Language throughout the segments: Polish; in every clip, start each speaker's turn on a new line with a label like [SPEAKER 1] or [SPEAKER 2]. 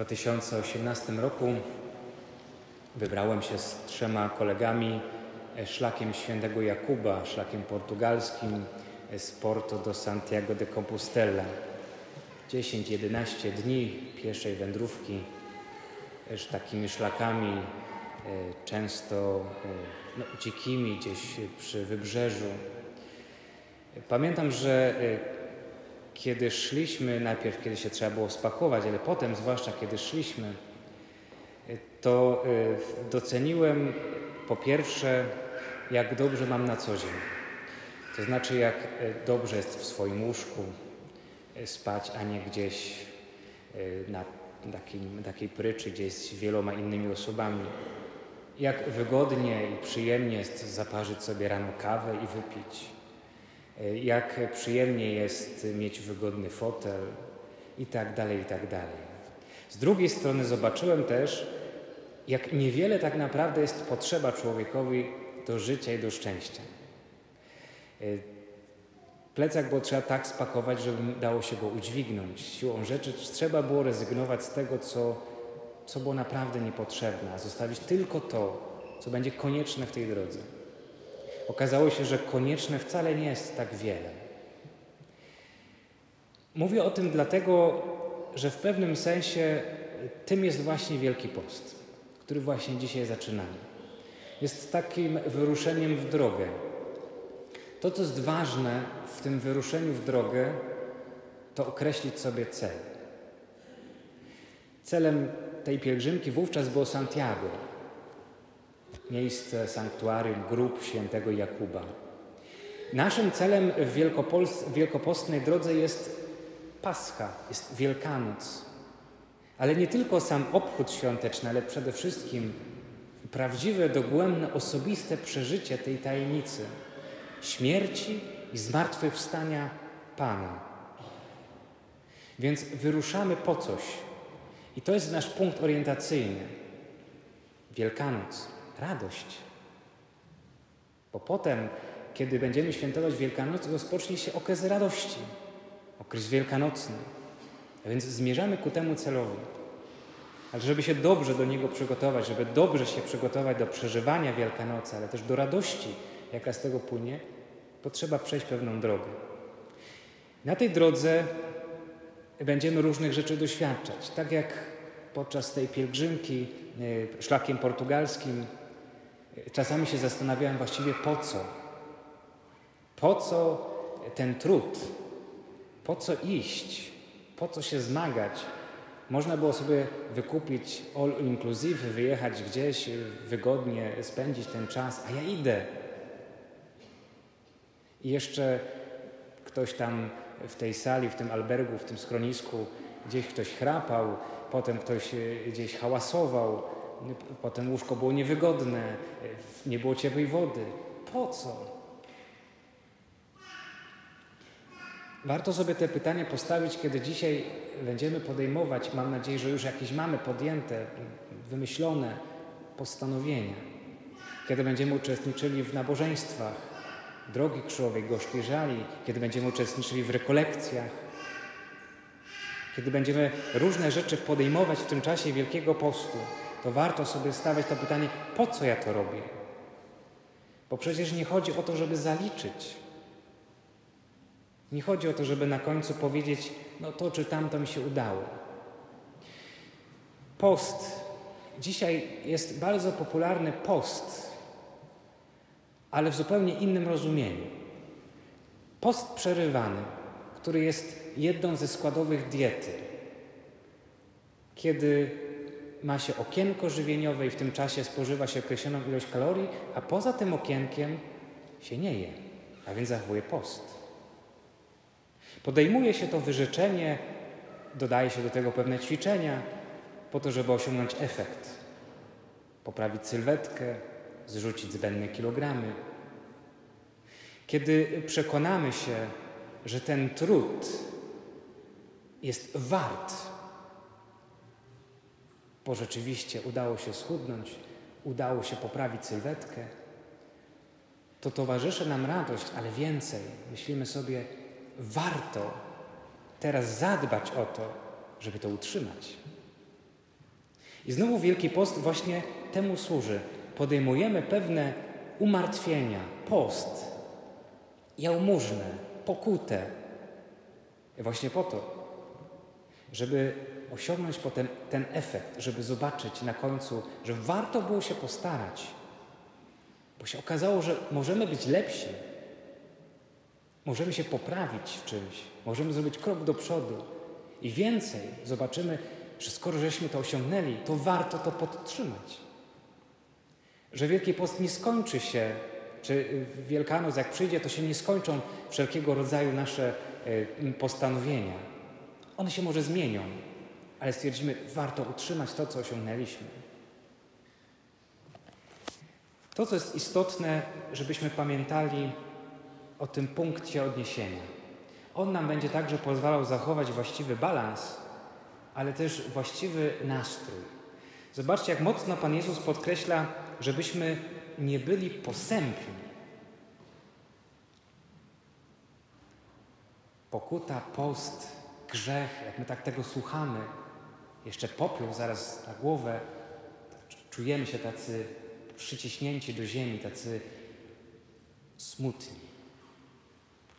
[SPEAKER 1] 2018 roku wybrałem się z trzema kolegami e, szlakiem świętego Jakuba, szlakiem portugalskim e, z Porto do Santiago de Compostela. 10-11 dni pieszej wędrówki takimi szlakami, e, często no, dzikimi gdzieś przy wybrzeżu. Pamiętam, że kiedy szliśmy, najpierw kiedy się trzeba było spakować, ale potem, zwłaszcza kiedy szliśmy, to y, doceniłem po pierwsze, jak dobrze mam na co dzień. To znaczy, jak y, dobrze jest w swoim łóżku y, spać, a nie gdzieś na takim, takiej pryczy, gdzieś z wieloma innymi osobami. Jak wygodnie i przyjemnie jest zaparzyć sobie rano kawę i wypić jak przyjemnie jest mieć wygodny fotel i tak dalej, i tak dalej. Z drugiej strony zobaczyłem też, jak niewiele tak naprawdę jest potrzeba człowiekowi do życia i do szczęścia. E, plecak było trzeba tak spakować, żeby dało się go udźwignąć. Siłą rzeczy trzeba było rezygnować z tego, co, co było naprawdę niepotrzebne, a zostawić tylko to, co będzie konieczne w tej drodze. Okazało się, że konieczne wcale nie jest tak wiele. Mówię o tym dlatego, że w pewnym sensie tym jest właśnie Wielki Post, który właśnie dzisiaj zaczynamy. Jest takim wyruszeniem w drogę. To, co jest ważne w tym wyruszeniu w drogę, to określić sobie cel. Celem tej pielgrzymki wówczas było Santiago, miejsce, sanktuarium grup świętego Jakuba. Naszym celem w wielkopostnej drodze jest Pascha, jest Wielkanoc. Ale nie tylko sam obchód świąteczny, ale przede wszystkim prawdziwe, dogłębne, osobiste przeżycie tej tajemnicy śmierci i zmartwychwstania Pana. Więc wyruszamy po coś. I to jest nasz punkt orientacyjny. Wielkanoc radość. Bo potem, kiedy będziemy świętować Wielkanoc, rozpocznie się okres radości, okres wielkanocny. A więc zmierzamy ku temu celowi. Ale żeby się dobrze do niego przygotować, żeby dobrze się przygotować do przeżywania Wielkanocy, ale też do radości, jaka z tego płynie, potrzeba przejść pewną drogę. Na tej drodze będziemy różnych rzeczy doświadczać. Tak jak podczas tej pielgrzymki e, szlakiem portugalskim Czasami się zastanawiałem właściwie po co. Po co ten trud? Po co iść? Po co się zmagać? Można było sobie wykupić all inclusive, wyjechać gdzieś, wygodnie spędzić ten czas, a ja idę. I jeszcze ktoś tam w tej sali, w tym albergu, w tym schronisku, gdzieś ktoś chrapał, potem ktoś gdzieś hałasował, Potem łóżko było niewygodne, nie było ciepłej wody. Po co? Warto sobie te pytania postawić, kiedy dzisiaj będziemy podejmować, mam nadzieję, że już jakieś mamy podjęte, wymyślone postanowienia. Kiedy będziemy uczestniczyli w nabożeństwach, drogi krzyżowej, gorzkiej żali, kiedy będziemy uczestniczyli w rekolekcjach, kiedy będziemy różne rzeczy podejmować w tym czasie Wielkiego Postu, to warto sobie stawiać to pytanie, po co ja to robię? Bo przecież nie chodzi o to, żeby zaliczyć. Nie chodzi o to, żeby na końcu powiedzieć, no to czy tamto mi się udało. Post. Dzisiaj jest bardzo popularny post, ale w zupełnie innym rozumieniu. Post przerywany, który jest jedną ze składowych diety. Kiedy ma się okienko żywieniowe i w tym czasie spożywa się określoną ilość kalorii, a poza tym okienkiem się nie je, a więc zachowuje post. Podejmuje się to wyrzeczenie, dodaje się do tego pewne ćwiczenia, po to, żeby osiągnąć efekt. Poprawić sylwetkę, zrzucić zbędne kilogramy. Kiedy przekonamy się, że ten trud jest wart bo rzeczywiście udało się schudnąć, udało się poprawić sylwetkę, to towarzyszy nam radość, ale więcej. Myślimy sobie, warto teraz zadbać o to, żeby to utrzymać. I znowu Wielki Post właśnie temu służy. Podejmujemy pewne umartwienia, post, jałmużnę, pokutę. Właśnie po to, żeby osiągnąć potem ten efekt, żeby zobaczyć na końcu, że warto było się postarać, bo się okazało, że możemy być lepsi, możemy się poprawić w czymś, możemy zrobić krok do przodu i więcej zobaczymy, że skoro żeśmy to osiągnęli, to warto to podtrzymać. Że Wielki Post nie skończy się, czy Wielkanoc jak przyjdzie, to się nie skończą wszelkiego rodzaju nasze e, postanowienia. One się może zmienią, ale stwierdzimy, warto utrzymać to, co osiągnęliśmy. To, co jest istotne, żebyśmy pamiętali o tym punkcie odniesienia. On nam będzie także pozwalał zachować właściwy balans, ale też właściwy nastrój. Zobaczcie, jak mocno Pan Jezus podkreśla, żebyśmy nie byli posępni. Pokuta, post, grzech, jak my tak tego słuchamy, jeszcze popiół zaraz na głowę, czujemy się tacy przyciśnięci do ziemi, tacy smutni.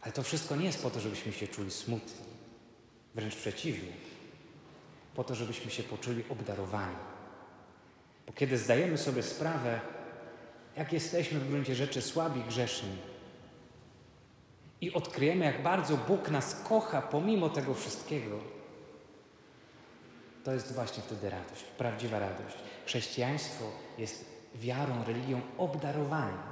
[SPEAKER 1] Ale to wszystko nie jest po to, żebyśmy się czuli smutni. Wręcz przeciwnie. Po to, żebyśmy się poczuli obdarowani. Bo kiedy zdajemy sobie sprawę, jak jesteśmy w gruncie rzeczy słabi, grzeszni, i odkryjemy, jak bardzo Bóg nas kocha pomimo tego wszystkiego, to jest właśnie wtedy radość, prawdziwa radość. Chrześcijaństwo jest wiarą, religią obdarowania.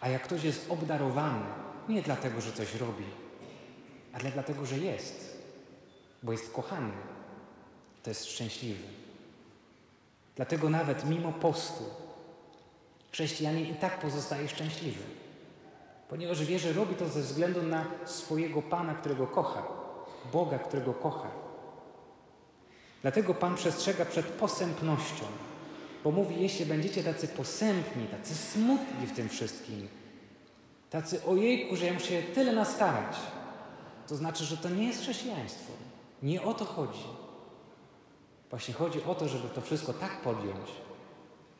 [SPEAKER 1] A jak ktoś jest obdarowany, nie dlatego, że coś robi, ale dlatego, że jest, bo jest kochany, to jest szczęśliwy. Dlatego nawet mimo postu chrześcijanin i tak pozostaje szczęśliwy, ponieważ wie, że robi to ze względu na swojego Pana, którego kocha, Boga, którego kocha. Dlatego Pan przestrzega przed posępnością, bo mówi, jeśli będziecie tacy posępni, tacy smutni w tym wszystkim, tacy ojejku, że ja muszę tyle nastarać, to znaczy, że to nie jest chrześcijaństwo. Nie o to chodzi. Właśnie chodzi o to, żeby to wszystko tak podjąć,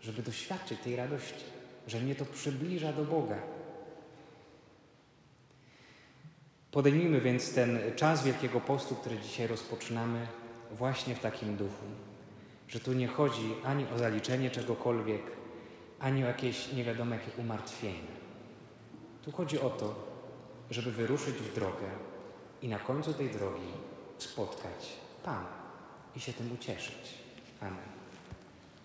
[SPEAKER 1] żeby doświadczyć tej radości, że mnie to przybliża do Boga. Podejmijmy więc ten czas Wielkiego Postu, który dzisiaj rozpoczynamy, właśnie w takim duchu, że tu nie chodzi ani o zaliczenie czegokolwiek, ani o jakieś nie wiadomo jakie umartwienie. Tu chodzi o to, żeby wyruszyć w drogę i na końcu tej drogi spotkać Pana i się tym ucieszyć. Amen.